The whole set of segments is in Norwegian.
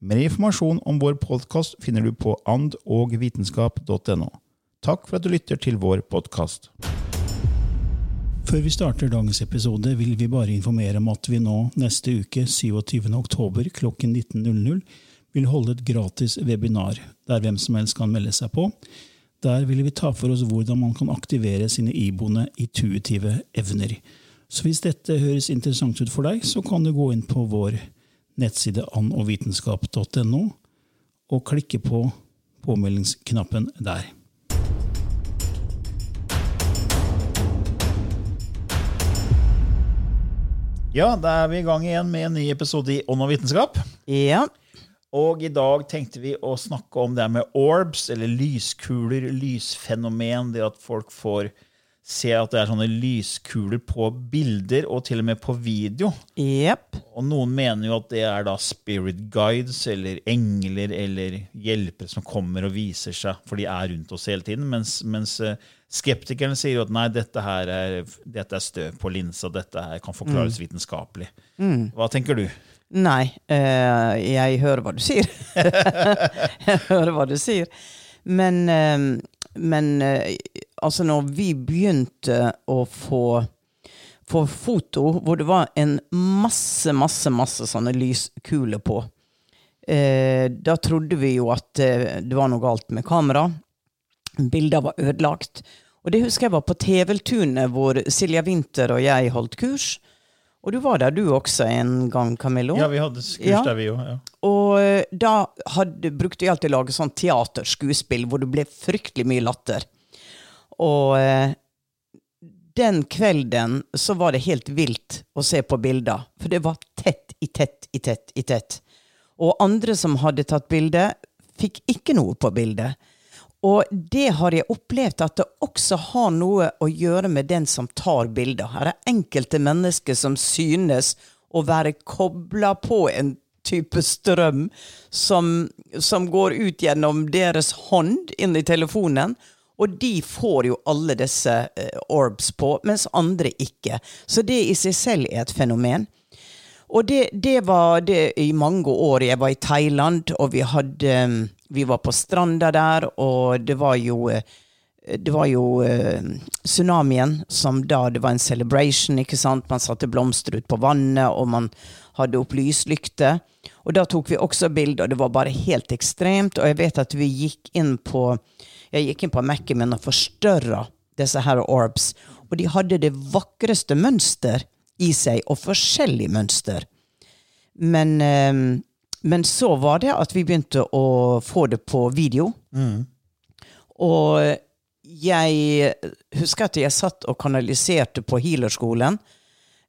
Mer informasjon om vår podkast finner du på andogvitenskap.no. Takk for at du lytter til vår podkast. Før vi starter dagens episode, vil vi bare informere om at vi nå neste uke, 27. oktober klokken 19.00, vil holde et gratis webinar der hvem som helst kan melde seg på. Der vil vi ta for oss hvordan man kan aktivere sine iboende intuitive evner. Så hvis dette høres interessant ut for deg, så kan du gå inn på vår nettside andogvitenskap.no og klikke på påmeldingsknappen der. Ja, da er vi i gang igjen med en ny episode i Ånd og vitenskap. Ja. Og i dag tenkte vi å snakke om det med orbs, eller lyskuler, lysfenomen. Det at folk får se at det er sånne lyskuler på bilder, og til og med på video. Yep. Og noen mener jo at det er da spirit guides, eller engler, eller hjelpere som kommer og viser seg, for de er rundt oss hele tiden. Mens, mens eh, skeptikerne sier jo at nei, dette her er, dette er støv på linsa, dette her kan forklares vitenskapelig. Hva tenker du? Nei, øh, jeg hører hva du sier. jeg hører hva du sier. Men, øh, men eh, altså, når vi begynte å få, få foto hvor det var en masse, masse, masse sånne lyskuler på, eh, da trodde vi jo at eh, det var noe galt med kamera. Bilder var ødelagt. Og det husker jeg var på TV-tunet hvor Silja Winther og jeg holdt kurs. Og du var der du også en gang, Camillo. Ja, vi hadde kurs Ja. der, vi òg. Ja. Og eh, da hadde, brukte vi alltid å lage sånn teaterskuespill hvor det ble fryktelig mye latter. Og eh, den kvelden så var det helt vilt å se på bilder, for det var tett i tett i tett i tett. Og andre som hadde tatt bilde, fikk ikke noe på bildet. Og det har jeg opplevd at det også har noe å gjøre med den som tar bilder. Her er enkelte mennesker som synes å være kobla på en type strøm som, som går ut gjennom deres hånd inn i telefonen. Og de får jo alle disse eh, orbs på, mens andre ikke. Så det i seg selv er et fenomen. Og det, det var det i mange år. Jeg var i Thailand, og vi hadde Vi var på stranda der, og det var jo eh, det var jo eh, tsunamien som da det var en celebration, ikke sant. Man satte blomster ut på vannet, og man hadde opp lyslykter. Og da tok vi også bilder, og det var bare helt ekstremt. Og jeg vet at vi gikk inn på Jeg gikk inn på Mac-en og forstørra disse her orbs. Og de hadde det vakreste mønster i seg, og forskjellig mønster. Men, eh, men så var det at vi begynte å få det på video. Og jeg husker at jeg satt og kanaliserte på healerskolen.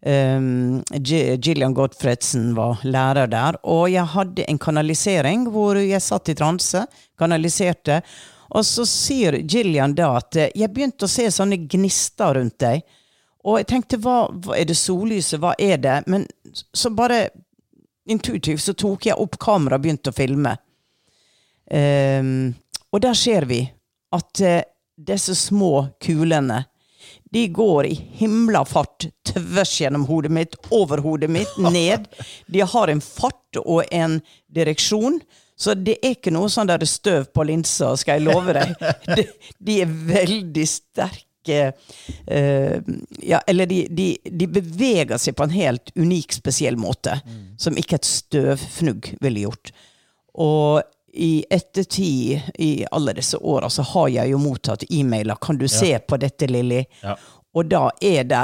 Um, Gillian Gottfredsen var lærer der, og jeg hadde en kanalisering hvor jeg satt i transe, kanaliserte, og så sier Gillian da at eh, jeg begynte å se sånne gnister rundt deg, og jeg tenkte hva, hva er det sollyset, hva er det? Men så bare intuitivt så tok jeg opp kamera og begynte å filme. Um, og der ser vi at uh, disse små kulene de går i himla fart tvers gjennom hodet mitt, over hodet mitt, ned. De har en fart og en direksjon. Så det er ikke noe sånn der støv på linsa, skal jeg love deg. De, de er veldig sterke. uh, ja, eller de, de, de beveger seg på en helt unik, spesiell måte. Som ikke et støvfnugg ville gjort. Og i ettertid, i alle disse åra, så har jeg jo mottatt e-mailer. Kan du se på dette, Lilly? Ja. Og da er det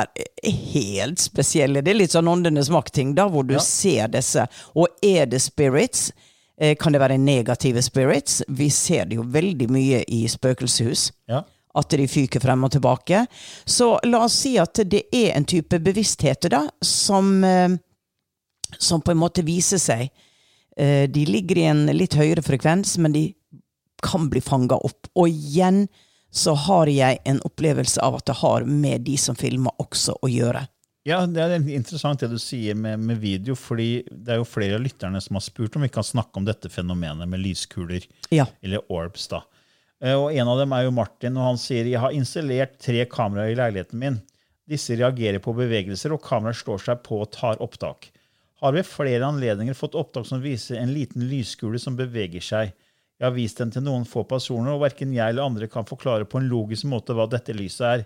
helt spesielle Det er litt sånn åndenes makt-ting, da, hvor du Ja. ser disse. Og er det spirits? Eh, kan det være negative spirits? Vi ser det jo veldig mye i spøkelseshus. Ja. At de fyker frem og tilbake. Så la oss si at det er en type bevissthet da, som, eh, som på en måte viser seg. Eh, de ligger i en litt høyere frekvens, men de kan bli fanga opp. Og igjen så har jeg en opplevelse av at det har med de som filmer også å gjøre. Ja, Det er interessant det du sier med, med video, fordi det er jo flere av lytterne som har spurt om vi kan snakke om dette fenomenet med lyskuler, Ja. eller orbs. da. Eh, Og En av dem er jo Martin, og han sier jeg har installert tre kameraer i leiligheten min. Disse reagerer på bevegelser, og kameraet slår seg på og tar opptak. Har ved flere anledninger fått opptak som viser en liten lyskule som beveger seg. Jeg har vist den til noen få personer, og verken jeg eller andre kan forklare på en logisk måte hva dette lyset er.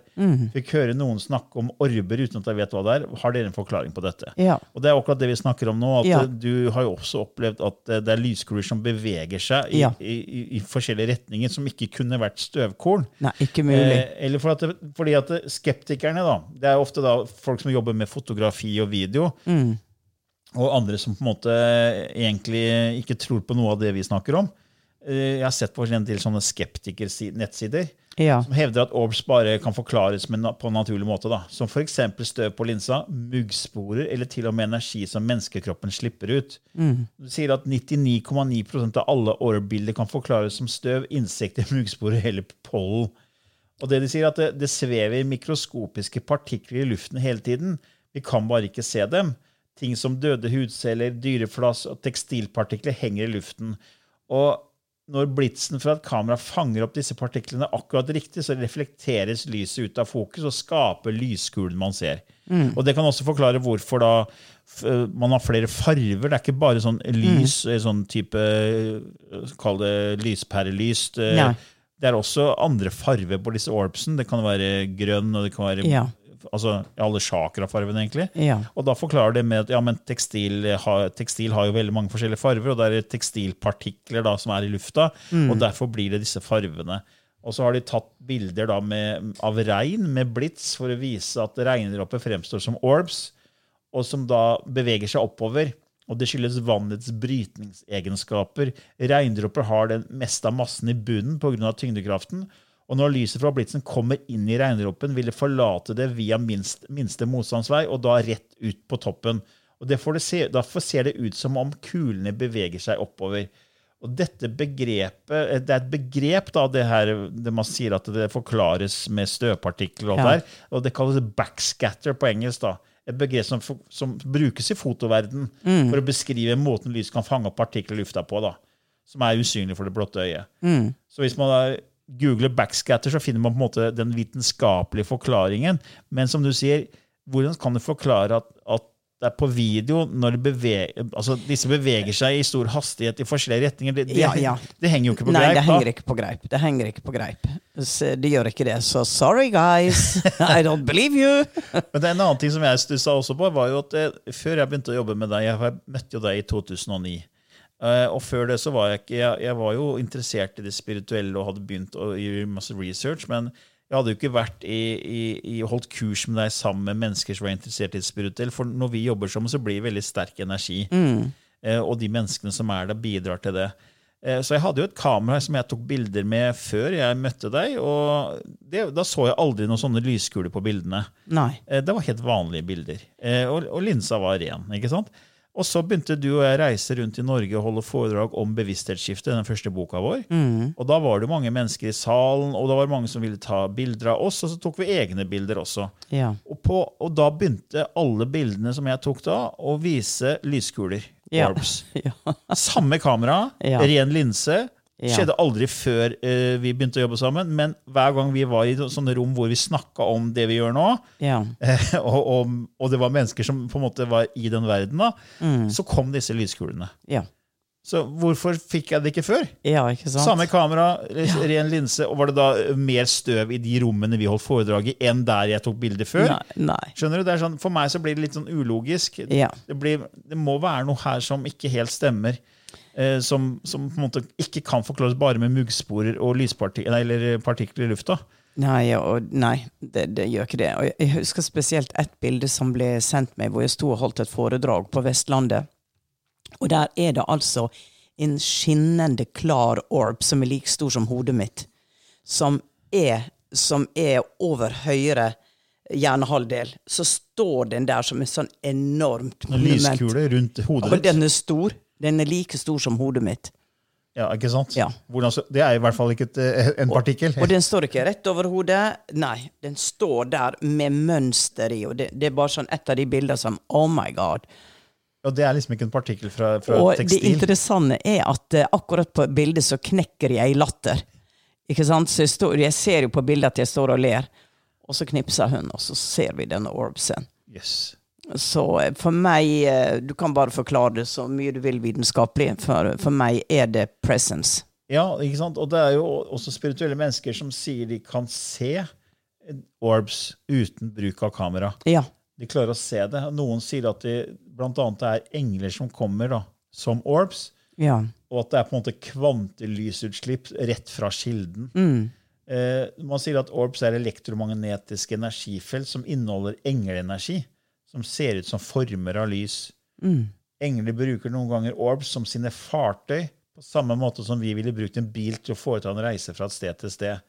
Fikk høre noen snakke om orber uten at jeg vet hva det er. Har dere en forklaring på dette? Ja. Og det er akkurat det vi snakker om nå. at Ja. eh, Du har jo også opplevd at eh, det er lyskuler som beveger seg i, Ja. i, i, i forskjellige retninger, som ikke kunne vært støvkorn. Nei, ikke mulig. Eh, eller for at fordi at skeptikerne, da, det er ofte da folk som jobber med fotografi og video, Mm. og andre som på en måte egentlig ikke tror på noe av det vi snakker om. Eh, Jeg har sett på en del sånne skeptikersnettsider Ja. som hevder at orbs bare kan forklares på en naturlig måte. Da. Som f.eks. støv på linsa, muggsporer eller til og med energi som menneskekroppen slipper ut. Du sier at 99,9% av alle orb-bilder kan forklares som støv, insekter, muggsporer eller pollen. Og det de sier at det, det svever mikroskopiske partikler i luften hele tiden. Vi kan bare ikke se dem. Ting som døde hudceller, dyreflass og tekstilpartikler henger i luften. Og når blitsen fra et kamera fanger opp disse partiklene akkurat riktig, så reflekteres lyset ut av fokus og skaper lyskulen man ser. Og Det kan også forklare hvorfor da man har flere farver. Det er ikke bare sånn lys, mm. sånn type eh, Kall det lyspærelyst. Ja. Det er også andre farver på disse orbsen. Det kan være grønn, og det kan være Ja. Altså, alle chakrafarvene, egentlig. Ja. Og da forklarer det med at ja, men tekstil, har, tekstil har jo veldig mange forskjellige farver, og det er tekstilpartikler da, som er i lufta, og derfor blir det disse farvene. Og så har de tatt bilder da med, av regn med blits for å vise at regndråper fremstår som orbs, og som da beveger seg oppover. Og det skyldes vannets brytningsegenskaper. Regndråper har den meste av massen i bunnen pga. tyngdekraften. Og når lyset fra blitsen kommer inn i regndråpen, vil det forlate det via minst, minste motstandsvei, og da rett ut på toppen. Og det får det se, Derfor ser det ut som om kulene beveger seg oppover. Og dette begrepet, Det er et begrep, da, det her, det man sier at det forklares med støvpartikler. Og, Ja. der, og det kalles backscatter på engelsk. da. Et begrep som, som brukes i fotoverden for å beskrive måten lys kan fange opp partikler i lufta på. da, Som er usynlig for det blotte øyet. Så hvis man da googler backscatter, så finner man på en måte den vitenskapelige forklaringen. Men som du sier, hvordan kan du forklare at, at det er på video når de beveger, altså disse beveger seg i stor hastighet i forskjellige retninger? Det, det, Ja, ja. det henger jo ikke på Nei, greip. det da. henger ikke på greip. Det henger ikke på greip. Det gjør ikke det. Så sorry, guys. I don't believe you. Men det er en annen ting som jeg stussa også på, var jo at eh, før jeg begynte å jobbe med deg Jeg møtte jo deg i 2009. Eh, og før det så var jeg ikke jeg, jeg var jo interessert i det spirituelle og hadde begynt å gjøre masse research, men jeg hadde jo ikke vært i, i, i holdt kurs med deg sammen med mennesker som var interessert i det spirituelle. For når vi jobber sammen, så blir det veldig sterk energi. Eh, og de menneskene som er der, bidrar til det. Eh, Så jeg hadde jo et kamera som jeg tok bilder med før jeg møtte deg. Og det, da så jeg aldri noen sånne lyskuler på bildene. Nei. Det var helt vanlige bilder. Og, og linsa var ren. ikke sant? Og så begynte du og jeg reise rundt i Norge og holde foredrag om bevissthetsskifte, den første boka vår. Og da var det mange mennesker i salen, og det var mange som ville ta bilder av oss, og så tok vi egne bilder også. Ja. Og, på, og da begynte alle bildene som jeg tok da, å vise lyskuler. Ja. Orbs. Ja. Samme kamera, ren linse, Ja. Skjedde aldri før uh, vi begynte å jobbe sammen, men hver gang vi var i sånne rom hvor vi snakka om det vi gjør nå, Ja. eh, og, og, og det var mennesker som på en måte var i den verden, da, Mm. så kom disse lyskulene. Ja. Så hvorfor fikk jeg det ikke før? ja, ikke sant? Samme kamera, ren linse, og var det da mer støv i de rommene vi holdt foredrag i, enn der jeg tok bilder før? Nei. nei. Skjønner du? Det sånn, for meg så blir det litt sånn ulogisk. Ja. Det, blir, det må være noe her som ikke helt stemmer. Eh, som, som på en måte ikke kan forklares bare med muggsporer og lyspartikler eller partikler i lufta. Nei, og, nei det, det gjør ikke det. Og jeg, husker spesielt ett bilde som ble sendt meg, hvor jeg sto og holdt et foredrag på Vestlandet. Og der er det altså en skinnende klar orb som er like stor som hodet mitt, som er, som er over høyre hjernehalvdel. Så står den der som en sånn enormt En lyskule rundt hodet Og den er stor. Den er like stor som hodet mitt. Ja, ikke sant? Ja. Hvordan, det er i hvert fall ikke et, eh, en partikkel. Og den står ikke rett over hodet. Nei, den står der med mønster i. Og det, det er bare sånn et av de bildene som Oh my God. Og det er liksom ikke en partikkel fra, fra Og det interessante er at uh, akkurat på bildet så knekker jeg i latter. Ikke sant? Så jeg, står, jeg ser jo på bildet at jeg står og ler. Og så knipser hun, og så ser vi denne orbsen. Yes. Så eh, for meg eh, Du kan bare forklare det så mye du vil vitenskapelig. For, for meg er det presence. Ja, ikke sant? Og det er jo også spirituelle mennesker som sier de kan se orbs uten bruk av kamera. Ja. De klarer å se det. Noen sier at det blant annet er engler som kommer da, som orbs, Ja. og at det er på en måte kvantelysutslipp rett fra kilden. Mm. Eh, man sier at orbs er elektromagnetiske energifelt som inneholder engleenergi, som ser ut som former av lys. Mm. Engler bruker noen ganger orbs som sine fartøy, på samme måte som vi ville brukt en bil til å foreta en reise fra et sted til sted.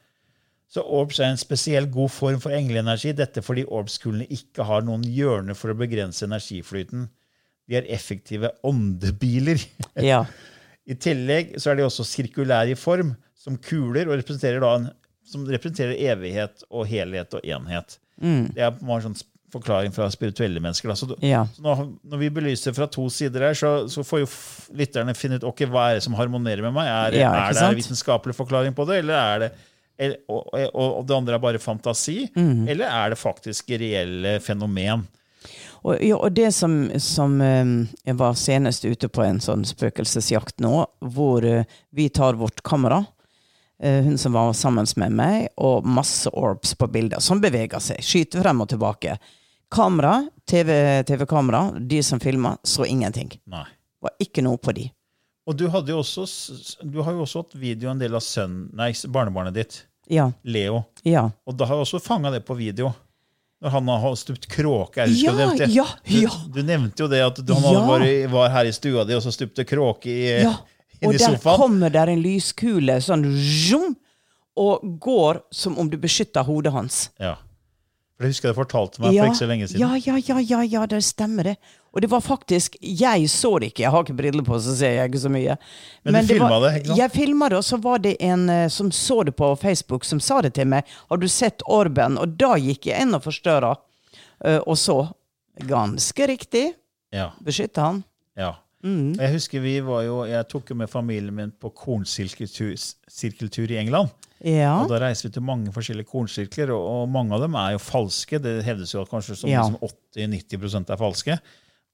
Så orbs er en spesiell god form for engleenergi, dette fordi orbskulene ikke har noen hjørner for å begrense energiflyten. De er effektive åndebiler. Ja. I tillegg så er de også sirkulære i form, som kuler, og representerer en, som representerer evighet og helhet og enhet. Det er en sånn forklaring fra spirituelle mennesker. Så, Ja. så når, når vi belyser fra to sider her, så, så får jo lytterne finne ut okay, hva er det som harmonerer med meg. Er, Ja, er det en vitenskapelig forklaring på det, eller er det eller, og, og, og det andre er bare fantasi? Mm. Eller er det faktisk reelle fenomen? Og, ja, og det som, som Jeg var senest ute på en sånn spøkelsesjakt nå, hvor eh, vi tar vårt kamera. eh, hun som var sammen med meg, og masse orbs på bilder som beveger seg. Skyter frem og tilbake. Kamera, TV TV-kamera, de som filma, så ingenting. Nei. Var ikke noe på de. Og du, hadde jo også, du har jo også hatt video en del av sønnen, nei, barnebarnet ditt, Ja. Leo. Ja. Og da har jeg også fanga det på video. Når han har stupt kråke. Jeg husker Ja, du nevnte, ja, ja. Du, du nevnte jo det at han Ja. var, var her i stua di og så stupte kråke i, ja. Og der sofaen. kommer der en lyskule sånn zoom, og går som om du beskytter hodet hans. Ja. For det husker jeg du fortalte meg for ikke så lenge siden. Ja, ja, ja, ja, ja, det stemmer det. Og det var faktisk Jeg så det ikke, jeg har ikke briller på, så ser jeg ikke så mye. Men du filma det, ikke sant? Jeg filma det, og så var det en eh, som så det på Facebook, som sa det til meg. 'Har du sett Orben?' Og da gikk jeg inn og forstørra, eh, og så. Ganske riktig. Ja, Beskytte han. ja. Mm. Jeg husker vi var jo, jeg tok jo med familien min på kornsirkeltur i England. Ja. Og Da reiser vi til mange forskjellige kornsirkler, og, og mange av dem er jo falske. Det hevdes jo at kanskje som Ja. liksom 80-90% er falske.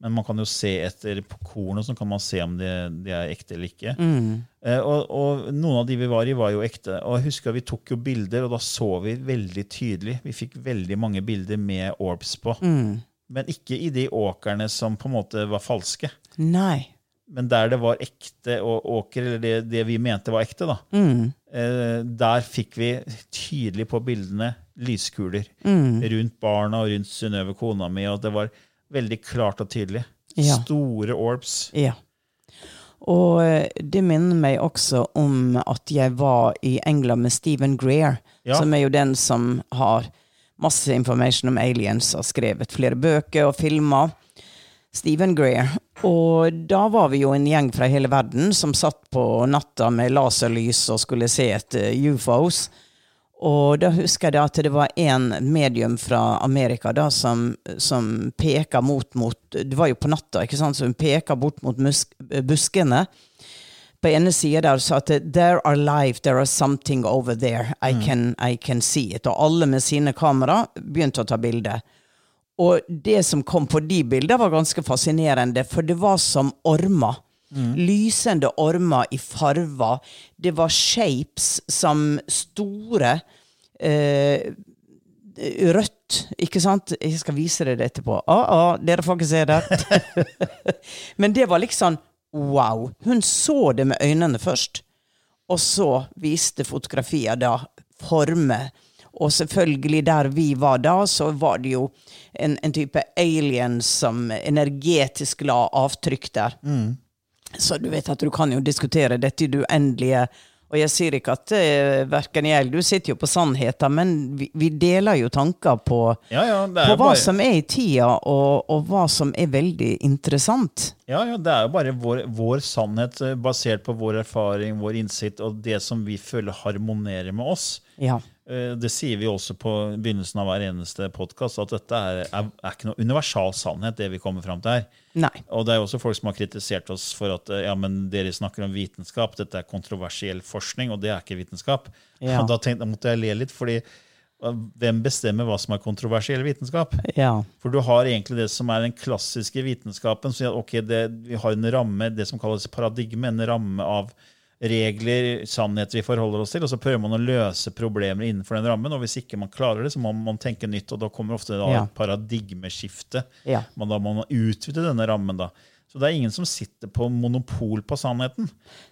Men man kan jo se etter på kornet, så kan man se om de, de er ekte eller ikke. Mm. Eh, og, og noen av de vi var i, var jo ekte. Og jeg husker Vi tok jo bilder, og da så vi veldig tydelig. Vi fikk veldig mange bilder med orbs på. Mm. Men ikke i de åkrene som på en måte var falske. Nei. Men der det var ekte åker, eller det, det vi mente var ekte, da, Mm. eh, der fikk vi tydelig på bildene lyskuler Mm. rundt barna og rundt Synnøve, kona mi. og det var veldig klart og tydelig. Ja. Store orbs. Ja. Og eh, det minner meg også om at jeg var i England med Stephen Greer, Ja. som er jo den som har masse information om aliens, har skrevet flere bøker og filmer. Stephen Greer. Og da var vi jo en gjeng fra hele verden som satt på natta med laserlys og skulle se etter UFOs. Og da husker jeg at det var en medium fra Amerika da som, som peka mot, mot Det var jo på natta, ikke sant, så hun peka bort mot musk, buskene. på ene sida der sa at there are life, there are something over there. I, can, I can see it. Og alle med sine kamera begynte å ta bilder. Og det som kom på de bildene, var ganske fascinerende, for det var som ormer. Lysende ormer i farver. Det var shapes som store eh, Rødt, ikke sant? Jeg skal vise dere det etterpå. Ah, ah, dere får ikke se det. Men det var liksom wow. Hun så det med øynene først. Og så viste fotografier da former. Og selvfølgelig der vi var da, så var det jo en, en type alien som energetisk la avtrykk der. Så du vet at du kan jo diskutere dette i det uendelige. Og jeg sier ikke at uh, verken jeg eller du sitter jo på sannheten, men vi, vi deler jo tanker på, Ja, ja, på hva bare, som er i tida, og, og hva som er veldig interessant. ja, ja, det er jo bare vår, vår sannhet eh, basert på vår erfaring, vår innsikt og det som vi føler harmonerer med oss. Ja. Eh, Det sier vi også på begynnelsen av hver eneste podkast, at dette er, er, er ikke noe universal sannhet, det vi kommer fram til her. Nei. Og det er jo også folk som har kritisert oss for at eh, ja, men dere snakker om vitenskap, dette er kontroversiell forskning, og det er ikke vitenskap. Ja. Og da tenkte, da måtte jeg le litt, fordi eh, hvem bestemmer hva som er kontroversiell vitenskap? Ja. For du har egentlig det som er den klassiske vitenskapen. Så okay, det, Vi har en ramme, det som kalles paradigme, en ramme av regler, sannheter vi forholder oss til, og så prøver man å løse problemer innenfor den rammen. Og hvis ikke man klarer det, så må man tenke nytt, og da kommer ofte da Ja. et paradigmeskifte. Ja. Men da må man utvide denne rammen. da. Så det er ingen som sitter på monopol på sannheten.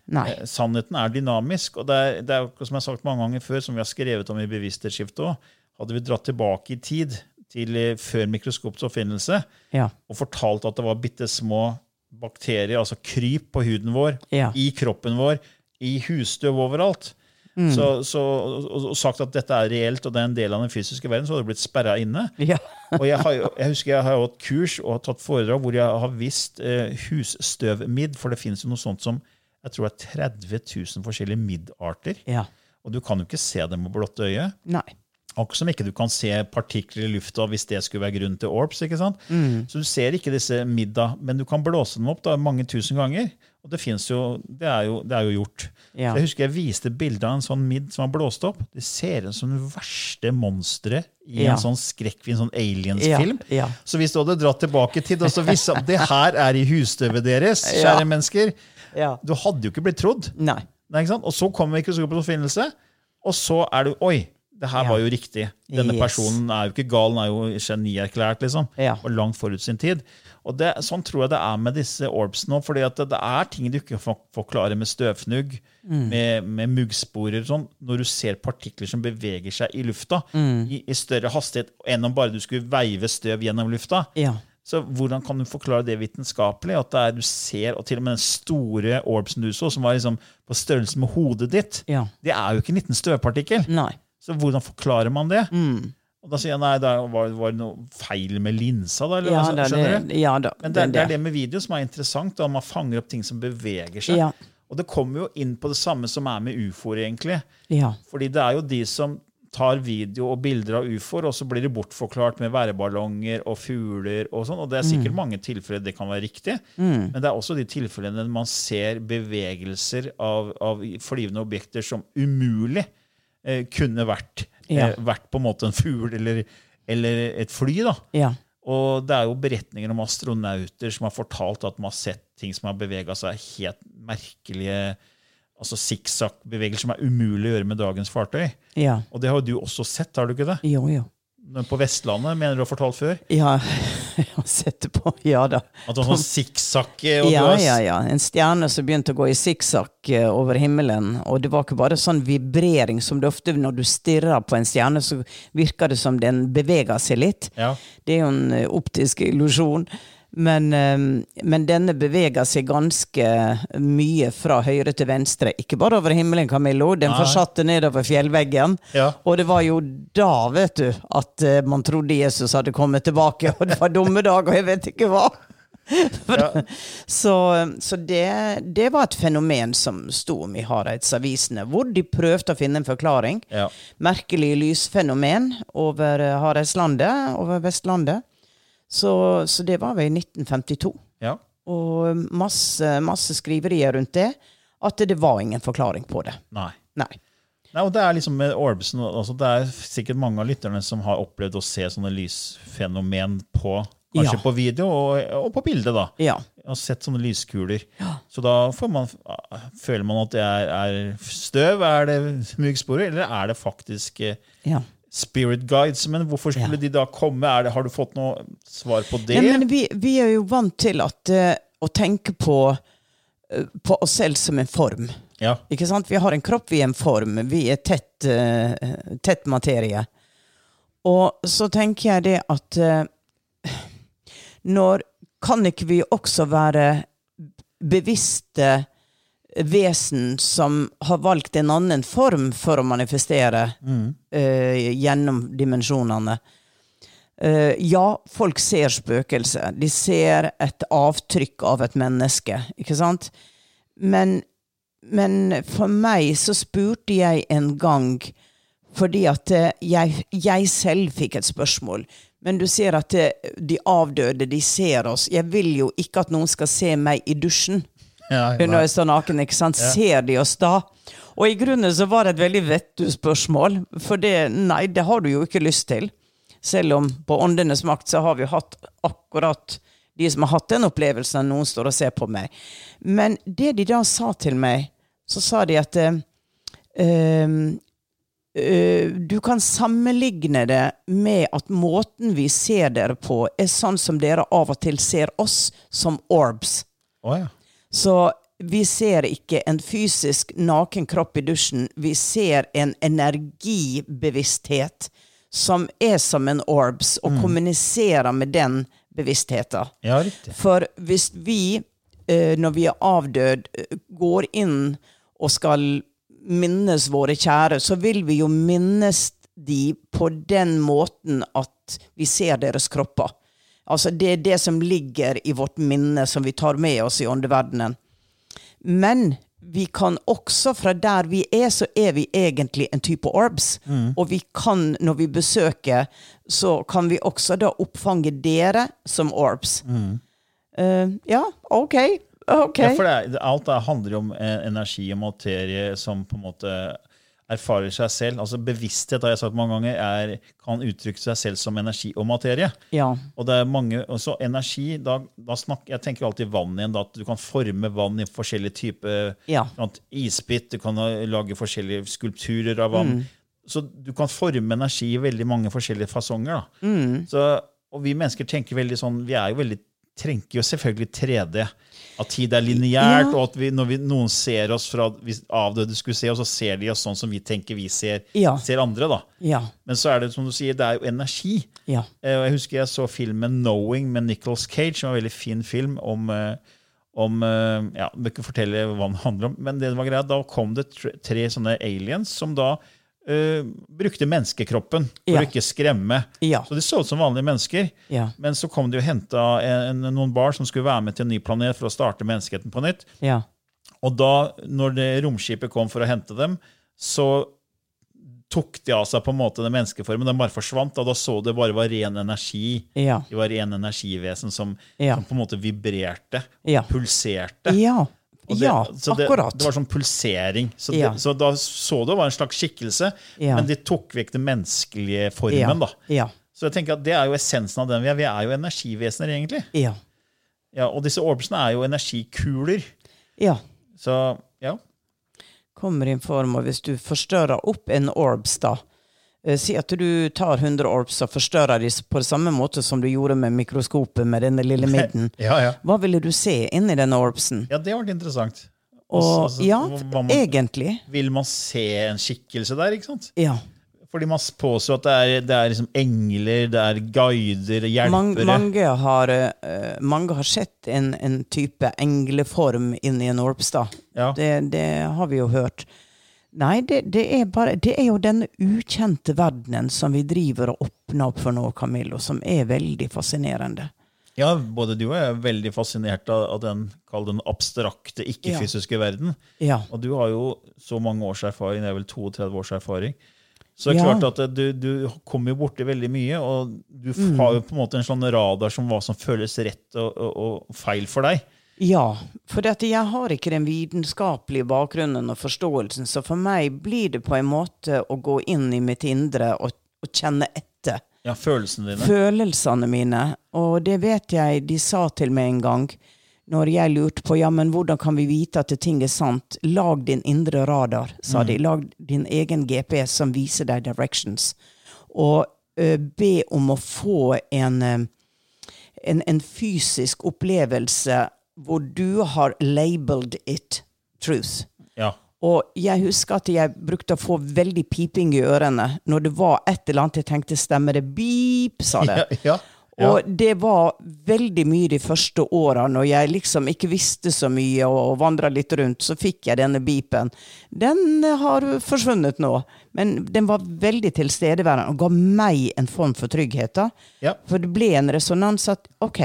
Nei. Eh, Sannheten er dynamisk, og det er, det er som jeg har sagt mange ganger før, som vi har skrevet om i Bevissthetsskiftet òg, hadde vi dratt tilbake i tid, til eh, før mikroskopets oppfinnelse, Ja. og fortalt at det var bitte små bakterier, altså kryp på huden vår, Ja. i kroppen vår, i husstøv overalt. Mm. Så, så, og, og sagt at dette er reelt og det er en del av den fysiske verden, så hadde det blitt sperra inne. Ja. Og jeg, har, jeg husker jeg har hatt kurs og har tatt foredrag hvor jeg har visst eh, husstøvmidd, for det finnes jo noe sånt som jeg tror det er 30 000 forskjellige middarter. ja. Og du kan jo ikke se dem med blotte øye. Nei. Akkurat som ikke du kan se partikler i lufta hvis det skulle være grunn til orbs. ikke sant? Mm. Så du ser ikke disse middag, men du kan blåse dem opp da, mange tusen ganger. Og det, fins jo, det, jo, det er jo gjort. Ja. Jeg husker jeg viste bilde av en sånn midd som var blåst opp. Det ser ut som det verste monsteret i Ja. en sånn skrekkfilm, sånn aliens-film. Ja. Så hvis du hadde dratt tilbake i tid og så visst at det her er i husstøvet deres, kjære mennesker, Ja. du hadde jo ikke blitt trodd. Nei. Nei, ikke sant? Og så kommer mikroskopets oppfinnelse, og så er du Oi, det her Ja. var jo riktig. Denne Yes. personen er jo ikke gal, den er jo genierklært, liksom. Ja. Og langt forut sin tid. Og det, Sånn tror jeg det er med disse orbs nå. fordi at det, er ting du ikke forklarer med støvfnugg, Mm. med, med muggsporer sånn. Når du ser partikler som beveger seg i lufta Mm. i, i større hastighet enn om bare du skulle veive støv gjennom lufta. Ja. Så hvordan kan du forklare det vitenskapelig? At det er, du ser, og til og med den store orbsen du så, som var liksom på størrelse med hodet ditt, Ja. det er jo ikke en liten støvpartikkel. Nei. Så hvordan forklarer man det? Mm. Og da sier jeg nei, det var, var noe feil med linsa, da? Eller, Ja da, skjønner det, du? ja da. Men det, det, det er det med video som er interessant, da man fanger opp ting som beveger seg. Ja. Og det kommer jo inn på det samme som er med ufoer, egentlig. Ja. Fordi det er jo de som tar video og bilder av ufoer, og så blir det bortforklart med værballonger og fugler og sånn. Og det er sikkert mange tilfeller det kan være riktig, men det er også de tilfellene man ser bevegelser av, av flyvende objekter som umulig eh, kunne vært, Ja. eh, vært på en måte en fugl eller, eller et fly. da. Ja. Og det er jo beretninger om astronauter som har fortalt at man har sett ting som har bevega seg helt merkelige altså sikksakk-bevegelser som er umulig å gjøre med dagens fartøy. Ja. Og det har du også sett, har du ikke det? Jo, jo. På Vestlandet, mener du har fortalt før? Ja, jeg har sett det på. Ja da. At det var sånn sikksakk eh, og Ja, ja, ja. En stjerne som begynte å gå i sikksakk eh, over himmelen. Og det var ikke bare sånn vibrering som det ofte når du stirrer på en stjerne, så virker det som den beveger seg litt. Ja. Det er jo en eh, optisk illusjon. Men, eh, men denne beveger seg ganske mye fra høyre til venstre. Ikke bare over himmelen, Camillo. Den Nei. fortsatte nedover fjellveggen. Ja. Og det var jo da, vet du, at eh, man trodde Jesus hadde kommet tilbake, og det var dommedag, og jeg vet ikke hva. Ja. Så, så det, det var et fenomen som sto om i Hareidsavisene, hvor de prøvde å finne en forklaring. Ja. Merkelig lysfenomen over eh, Hareidslandet, over Vestlandet. Så, så det var vel i 1952. Ja. Og masse, masse skriverier rundt det. at det var ingen forklaring på det. Nei. Nei. Nei, og det er liksom med Orbsen, altså det er sikkert mange av lytterne som har opplevd å se sånne lysfenomen på kanskje Ja. på video og, og på bilde. da. Ja. Jeg har sett sånne lyskuler. Ja. Så da får man, føler man at det er, er støv, er det muggsporer, eller er det faktisk eh, ja. Spirit guides? Men hvorfor skulle Ja. de da komme? Det, har du fått noe svar på det? Nei, men vi, vi er jo vant til at, uh, å tenke på, uh, på oss selv som en form. ja. Ikke sant? Vi har en kropp, vi er en form. Vi er tett, uh, tett materie. Og så tenker jeg det at når Kan ikke vi også være bevisste vesen som har valgt en annen form for å manifestere eh, gjennom dimensjonene? Uh, ja, folk ser spøkelser. De ser et avtrykk av et menneske, ikke sant? Men, men for meg så spurte jeg en gang fordi at eh, jeg, jeg selv fikk et spørsmål. Men du ser at de avdøde, de ser oss. Jeg vil jo ikke at noen skal se meg i dusjen Nei. jeg står naken. ikke sant? Ser de oss da? Og i grunnen så var det et veldig vettug spørsmål. For det, nei, det har du jo ikke lyst til. Selv om på Åndenes makt så har vi hatt akkurat de som har hatt den opplevelsen, noen står og ser på meg. Men det de da sa til meg, så sa de at ehm, eh, du kan sammenligne det med at måten vi ser dere på, er sånn som dere av og til ser oss, som orbs. Oh, ja. Så vi ser ikke en fysisk naken kropp i dusjen. Vi ser en energibevissthet som er som en orbs, og kommuniserer med den bevisstheten. ja. For hvis vi, eh, når vi er avdød, eh, går inn og skal minnes våre kjære, så vil vi jo minnes de på den måten at vi ser deres kropper. Altså det er det som ligger i vårt minne, som vi tar med oss i åndeverdenen. Men vi kan også, fra der vi er, så er vi egentlig en type orbs. Og vi kan, når vi besøker, så kan vi også da oppfange dere som orbs. Eh, ja, OK. okay. Ja, for det alt det handler jo om eh, energi og materie som på en måte erfarer seg selv. Altså Bevissthet har jeg sagt mange ganger, er, kan uttrykke seg selv som energi og materie. Ja. Og det er mange, så energi, da, da snakker, Jeg tenker alltid vann igjen. Da, at du kan forme vann i forskjellige typer Ja. isbit. Du kan lage forskjellige skulpturer av vann. Mm. Så du kan forme energi i veldig mange forskjellige fasonger. Mm. Så, og vi mennesker tenker veldig sånn Vi er jo veldig tenker jo selvfølgelig 3D. At tid er lineært, Ja. og at vi, når vi, noen ser oss fra hvis avdøde skulle se oss, så ser de oss sånn som vi tenker vi ser, Ja. ser andre. da. Ja. Men så er det som du sier, det er jo energi. Ja. Eh, jeg husker jeg så filmen 'Knowing' med Nicholas Cage, som var en veldig fin film om, eh, om eh, ja, Jeg bør ikke fortelle hva den handler om, men det var greia, da kom det tre, tre sånne aliens som da eh, brukte menneskekroppen for Ja. å ikke skremme. Ja. Så de så ut som vanlige mennesker. Ja. Men så kom de og henta noen barn som skulle være med til en ny planet for å starte menneskeheten på nytt. Ja. Og da, når det romskipet kom for å hente dem, så tok de av seg på en måte den menneskeformen. Den bare forsvant, og da så det bare var ren energi. Ja. De var ren energivesen som, som på en måte vibrerte, Ja. pulserte. Ja. Det, ja, så det, akkurat. Det var sånn pulsering. Så, Ja. det, så da så du det var en slags skikkelse, Ja. men de tok vekk den menneskelige formen. ja. Så jeg tenker at det er jo essensen av den vi er. Vi er jo energivesener, egentlig. Ja. Ja, og disse orbsene er jo energikuler. ja. Så ja. Kommer i en form og hvis du forstørrer opp en orbs, da. Eh, Si at du tar 100 orbs og forstørrer dem på samme måte som du gjorde med mikroskopet med denne lille midden. Ja, ja. Hva ville du se inni denne orbsen? Ja, det ble interessant. Og, altså, ja, hva man, egentlig. Vil man se en skikkelse der, ikke sant? Ja. Fordi man påstår at det er, det er liksom engler, det er guider, hjelpere. Mange, mange, har, eh, mange har sett en, en type engleform inni en orbs, da. Ja. Det, det har vi jo hørt. Nei, det, det, er bare, det er jo denne ukjente verdenen som vi driver og åpner opp for nå, Camillo, som er veldig fascinerende. ja, både du og jeg er veldig fascinert av, av den, den abstrakte, ikke-fysiske verden. Ja. Og du har jo så mange års erfaring, det er vel 32 års erfaring. Så det er Ja. klart at du, du kommer jo borti veldig mye, og du Mm. har jo på en måte en sånn radar som hva som føles rett og, og, og feil for deg. Ja, for jeg har ikke den vitenskapelige bakgrunnen og forståelsen, så for meg blir det på en måte å gå inn i mitt indre og, og kjenne etter. Ja, følelsene dine. Følelsene mine. Og det vet jeg de sa til meg en gang, når jeg lurte på ja, men hvordan kan vi vite at ting er sant. Lag din indre radar, sa de. Lag din egen GPS som viser deg directions. Og ø, be om å få en, en, en fysisk opplevelse hvor du har labeled it truth. Ja. Og jeg husker at jeg brukte å få veldig piping i ørene når det var et eller annet jeg tenkte stemmer det. Beep, sa det. Ja, ja, ja. Og det var veldig mye de første åra, når jeg liksom ikke visste så mye og, og vandra litt rundt, så fikk jeg denne beepen. Den har forsvunnet nå, men den var veldig tilstedeværende og ga meg en form for trygghet. da. Ja. For det ble en resonans at OK,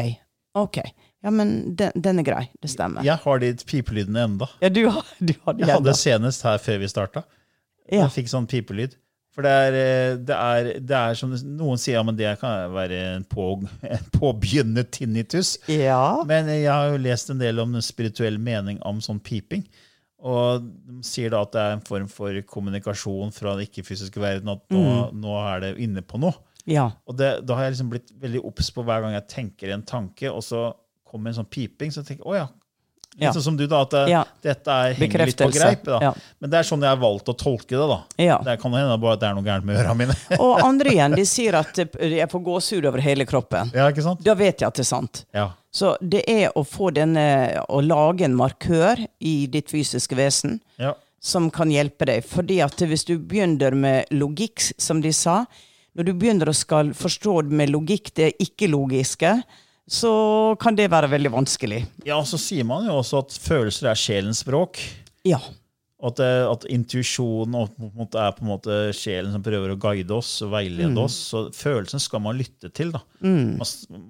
OK, ja, men den, den er grei, det stemmer. Jeg har de pipelydene enda. Ja, du har, du har. Jeg hadde enda. senest her før vi starta. Ja. Jeg fikk sånn pipelyd. For det er, eh, det er, det er som noen sier, ja, men det kan være en, på, en påbegynnende tinnitus. Ja. Men jeg har jo lest en del om den spirituelle mening om sånn piping. Og de sier da at det er en form for kommunikasjon fra den ikke-fysiske verden. At nå, Mm. nå er det inne på noe. ja. Og det, da har jeg liksom blitt veldig obs på hver gang jeg tenker en tanke, og så kommer en sånn piping, så tenker jeg å ja. Litt Ja. sånn som du, da, at det, Ja. dette er, henger litt på greip. Da. Ja. Men det er sånn jeg har valgt å tolke det. da. Det kan hende bare at det er noe gærent med ørene mine. Og andre igjen, de sier at eh, jeg får gåsehud over hele kroppen. ja, ikke sant? Da vet jeg at det er sant. Ja. Så det er å få denne Å lage en markør i ditt fysiske vesen ja. som kan hjelpe deg. Fordi at hvis du begynner med logikk, som de sa Når du begynner å skal forstå med logikk det ikke-logiske, så kan det være veldig vanskelig. ja, så sier man jo også at følelser er sjelens språk. Ja. At, det, at intuisjon og på en måte er på en måte sjelen som prøver å guide oss og veilede Mm. oss. Så følelsen skal man lytte til. da. Man,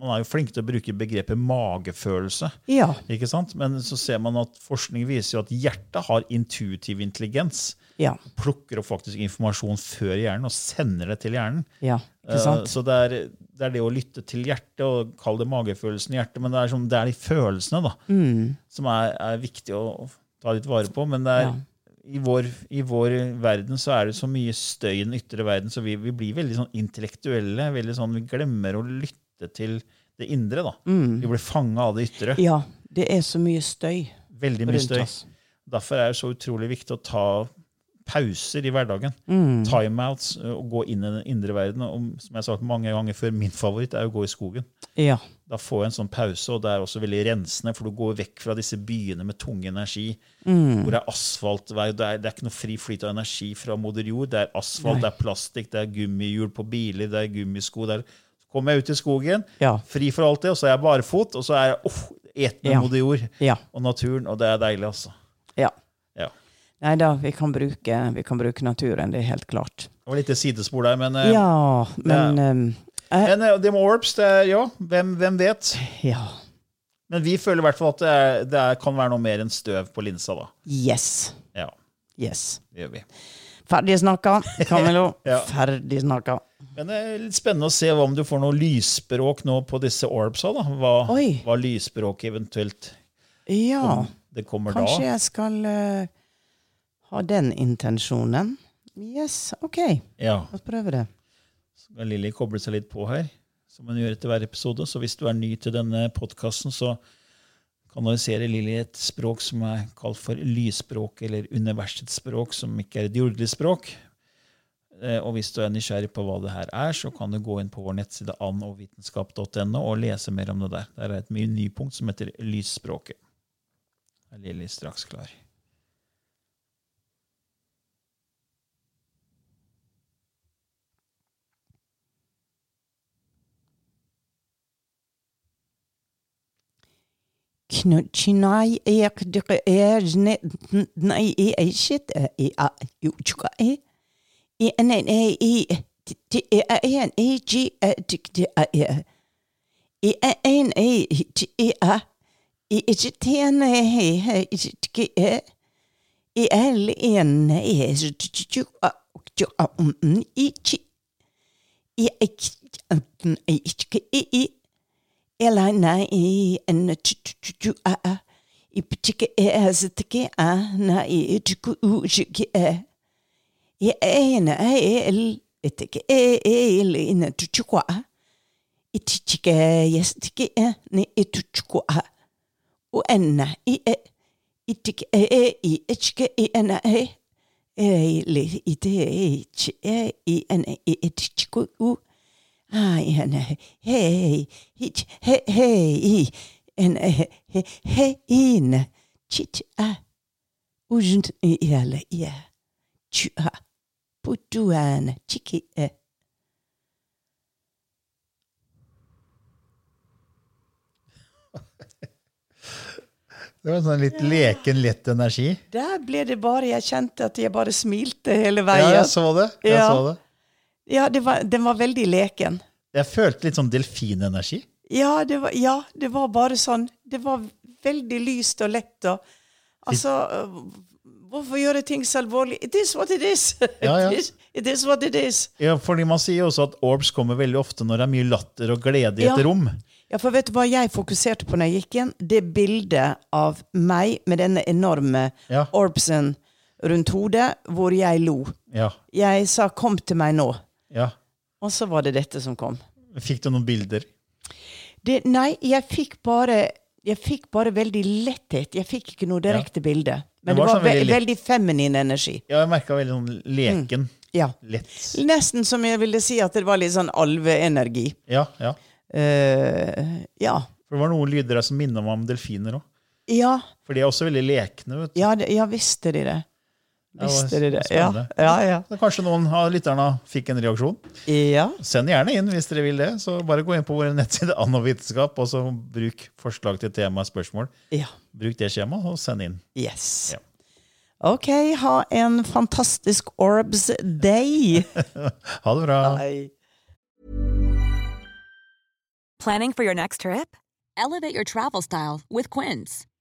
man er jo flink til å bruke begrepet magefølelse. Ja. ikke sant? Men så ser man at forskning viser jo at hjertet har intuitiv intelligens. Ja. Plukker opp faktisk informasjon før hjernen og sender det til hjernen. Ja. Ikke sant? Uh, Så det er, det er det å lytte til hjertet, og kall det magefølelsen i hjertet, men det er, sånn, det er de følelsene da, som er, er viktig å, å ta litt vare på. Men det er, Ja. i, vår, i vår verden så er det så mye støy i den ytre verden, så vi, vi blir veldig sånn intellektuelle. veldig sånn, Vi glemmer å lytte til det indre. da. Vi blir fanga av det ytre. Ja. Det er så mye støy Veldig mye støy. oss. Derfor er det så utrolig viktig å ta pauser i hverdagen. Mm. Timeouts å og gå inn i den indre verden. Og som jeg har sagt mange ganger før, min favoritt er å gå i skogen. Ja. Da får jeg en sånn pause, og det er også veldig rensende, for du går vekk fra disse byene med tung energi, Mm. hvor det er asfaltvei. Det er, det er ikke noe fri flyt av energi fra moder jord. Det er asfalt, det er plastikk, det er gummihjul på biler, det er gummisko. Det er, så kommer jeg ut i skogen, Ja. fri for alt det, og så er jeg barfot, og så er jeg oh, et med Ja. moder jord Ja. og naturen, og det er deilig, altså. Ja. Ja. Nei da, vi vi kan bruke naturen, det er helt klart. Det var litt sidespor der, men, eh, Ja, men ehm, men eh, det med orbs, det er, ja, hvem, hvem vet? Ja. Men vi føler i hvert fall at det, er, det er, kan være noe mer enn støv på linsa, da. Yes. Ja, Yes. det gjør vi. Ferdig snakka, Camillo. Ja. Ferdig snakka. Men det er litt spennende å se om du får noe lysspråk nå på disse orbsa. da. Hva, Oi. hva lysspråk eventuelt Ja, det kommer kanskje da. jeg skal eh, ha den intensjonen. Yes, OK. Ja, La oss prøve det. så skal Lilly koble seg litt på her, som hun gjør etter hver episode. Så hvis du er ny til denne podkasten, så kanaliserer Lilly et språk som er kalt for lysspråk, eller universets språk, som ikke er et jordelig språk. Eh, Og hvis du er nysgjerrig på hva det her er, så kan du gå inn på vår nettside annovitenskap.no og lese mer om det der. Der er et mye nypunkt som heter Lysspråket. Er Lilly straks klar? Knutchinai ek dike er ne nei e e shit e e a ju chuka e. E en en e e ti e a en e g e tik ti a e e a en e ti e a. E e ti ti en e he he e ti e. E l en e ju ju a ju a um i chi e e e e e Ela na i en tu tu tu tu a a na i ana u uchike e. I e el etike el ina tuchukwa. Itichike yestike e ni ituchukwa. U enna i e. Itike e i ichike i ena e. E le ite e chi e i ene i itichiku u. Ai ene hei hich he hei en he he chit a ujnt i ale ia chu a putuan chiki e. Det var en sånn litt leken, lett energi. Der ble det bare Jeg kjente at jeg bare smilte hele veien. Ja, jeg så det. Jeg Ja. så det. Ja, det var, den var veldig leken. Jeg følte litt sånn delfinenergi. Ja det, var, ja, det var bare sånn Det var veldig lyst og lett og Altså øh, Hvorfor gjøre ting så alvorlig? It is what it is. Ja, ja. It, is, it is what it is. Ja, fordi Man sier også at orbs kommer veldig ofte når det er mye latter og glede i et Ja. rom. Ja, for vet du hva jeg fokuserte på når jeg gikk inn? Det bildet av meg med denne enorme Ja. orbsen rundt hodet, hvor jeg lo. Ja, Jeg sa 'kom til meg nå', ja. og så var det dette som kom. Fikk du noen bilder? Det, nei, jeg fikk bare jeg fikk bare veldig letthet. Jeg fikk ikke noe direkte bilde. Men Det var det var, veldig, ve veldig feminin energi. Ja, jeg merka veldig sånn leken. Ja. Lett. Nesten som jeg ville si at det var litt sånn alveenergi. Ja, ja. Uh, ja. For det var noen lyder der som minner meg om delfiner òg. Ja, For de er også veldig lekne. vet du. ja, det, ja visste de det. Visste de det. Ja, ja, ja. Så Kanskje noen av lytterne fikk en reaksjon? ja. Send gjerne inn hvis dere vil det. Så bare gå inn på vår nettside Annovitenskap og så bruk forslag til tema og spørsmål. ja. Bruk det skjemaet, og send inn. Yes. Ja. Ok, ha en fantastisk Orbs day. Ha det bra. Bye. Planning for your next trip? Elevate your travel style with Quince.